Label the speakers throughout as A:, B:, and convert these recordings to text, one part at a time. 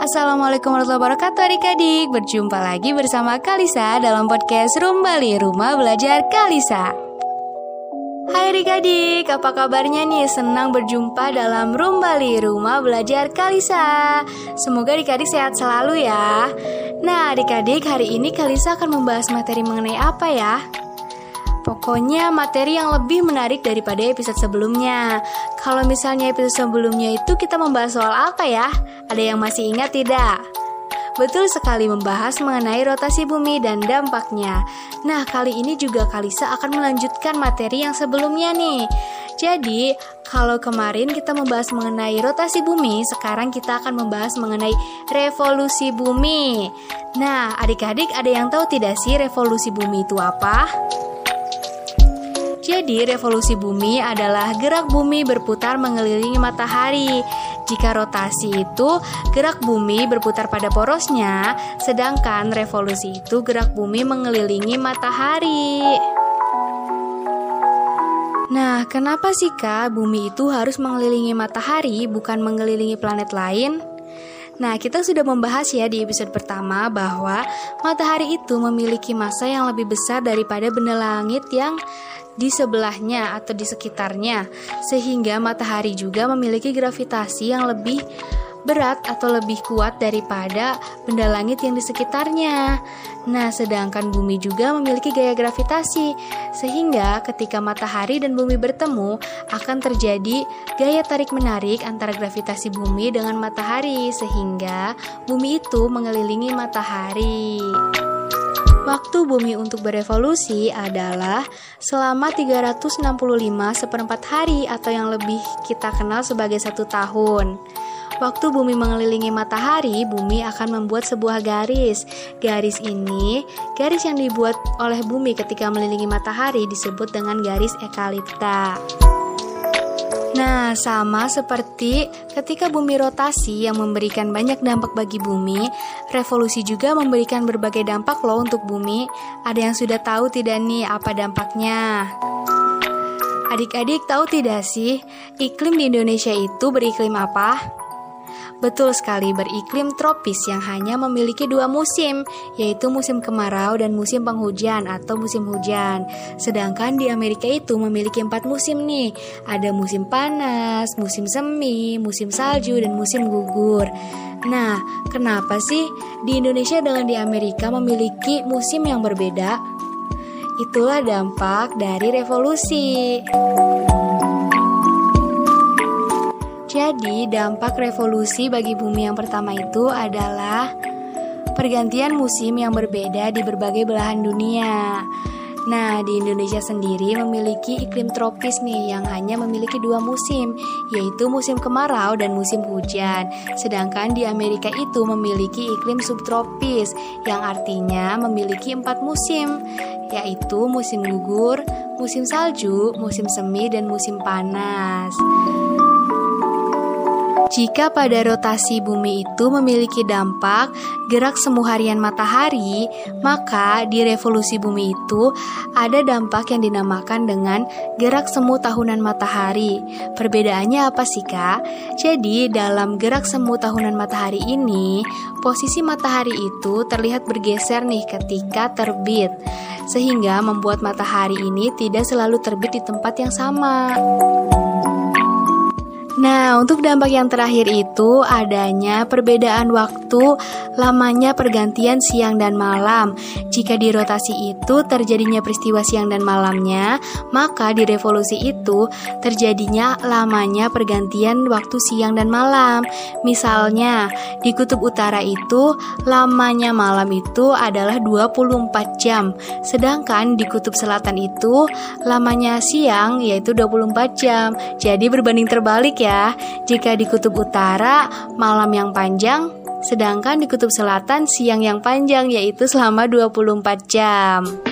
A: Assalamualaikum warahmatullahi wabarakatuh adik-adik Berjumpa lagi bersama Kalisa dalam podcast Rumbali Rumah Belajar Kalisa Hai adik-adik, apa kabarnya nih? Senang berjumpa dalam Rumbali Rumah Belajar Kalisa Semoga adik-adik sehat selalu ya Nah adik-adik, hari ini Kalisa akan membahas materi mengenai apa ya? Pokoknya materi yang lebih menarik daripada episode sebelumnya. Kalau misalnya episode sebelumnya itu kita membahas soal apa ya? Ada yang masih ingat tidak? Betul sekali membahas mengenai rotasi bumi dan dampaknya. Nah, kali ini juga Kalisa akan melanjutkan materi yang sebelumnya nih. Jadi, kalau kemarin kita membahas mengenai rotasi bumi, sekarang kita akan membahas mengenai revolusi bumi. Nah, adik-adik ada yang tahu tidak sih revolusi bumi itu apa? Jadi, revolusi bumi adalah gerak bumi berputar mengelilingi matahari. Jika rotasi itu gerak bumi berputar pada porosnya, sedangkan revolusi itu gerak bumi mengelilingi matahari. Nah, kenapa sih Kak bumi itu harus mengelilingi matahari bukan mengelilingi planet lain? Nah, kita sudah membahas ya di episode pertama bahwa matahari itu memiliki massa yang lebih besar daripada benda langit yang di sebelahnya atau di sekitarnya, sehingga matahari juga memiliki gravitasi yang lebih berat atau lebih kuat daripada benda langit yang di sekitarnya. Nah, sedangkan bumi juga memiliki gaya gravitasi, sehingga ketika matahari dan bumi bertemu akan terjadi gaya tarik-menarik antara gravitasi bumi dengan matahari, sehingga bumi itu mengelilingi matahari. Waktu bumi untuk berevolusi adalah selama 365 seperempat hari atau yang lebih kita kenal sebagai satu tahun. Waktu bumi mengelilingi matahari, bumi akan membuat sebuah garis. Garis ini, garis yang dibuat oleh bumi ketika mengelilingi matahari disebut dengan garis ekalipta. Nah, sama seperti ketika bumi rotasi yang memberikan banyak dampak bagi bumi, revolusi juga memberikan berbagai dampak loh untuk bumi. Ada yang sudah tahu tidak nih apa dampaknya? Adik-adik tahu tidak sih, iklim di Indonesia itu beriklim apa? Betul sekali beriklim tropis yang hanya memiliki dua musim, yaitu musim kemarau dan musim penghujan atau musim hujan. Sedangkan di Amerika itu memiliki empat musim nih, ada musim panas, musim semi, musim salju, dan musim gugur. Nah, kenapa sih di Indonesia dengan di Amerika memiliki musim yang berbeda? Itulah dampak dari revolusi. Jadi, dampak revolusi bagi bumi yang pertama itu adalah pergantian musim yang berbeda di berbagai belahan dunia. Nah, di Indonesia sendiri memiliki iklim tropis nih yang hanya memiliki dua musim, yaitu musim kemarau dan musim hujan. Sedangkan di Amerika itu memiliki iklim subtropis yang artinya memiliki empat musim, yaitu musim gugur, musim salju, musim semi, dan musim panas. Jika pada rotasi bumi itu memiliki dampak gerak semu harian matahari, maka di revolusi bumi itu ada dampak yang dinamakan dengan gerak semu tahunan matahari. Perbedaannya apa sih kak? Jadi dalam gerak semu tahunan matahari ini, posisi matahari itu terlihat bergeser nih ketika terbit sehingga membuat matahari ini tidak selalu terbit di tempat yang sama. Nah, untuk dampak yang terakhir itu adanya perbedaan waktu lamanya pergantian siang dan malam. Jika di rotasi itu terjadinya peristiwa siang dan malamnya, maka di revolusi itu terjadinya lamanya pergantian waktu siang dan malam. Misalnya, di kutub utara itu lamanya malam itu adalah 24 jam, sedangkan di kutub selatan itu lamanya siang yaitu 24 jam. Jadi berbanding terbalik ya ya. Jika di kutub utara malam yang panjang, sedangkan di kutub selatan siang yang panjang yaitu selama 24 jam.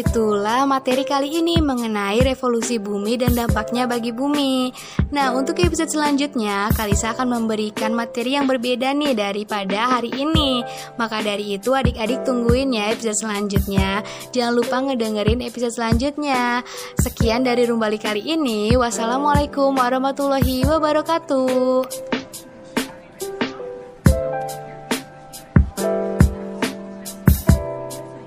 A: Itulah materi kali ini mengenai revolusi bumi dan dampaknya bagi bumi. Nah, untuk episode selanjutnya, Kalisa akan memberikan materi yang berbeda nih daripada hari ini. Maka dari itu, adik-adik tungguin ya episode selanjutnya. Jangan lupa ngedengerin episode selanjutnya. Sekian dari Rumbali kali ini. Wassalamualaikum warahmatullahi wabarakatuh.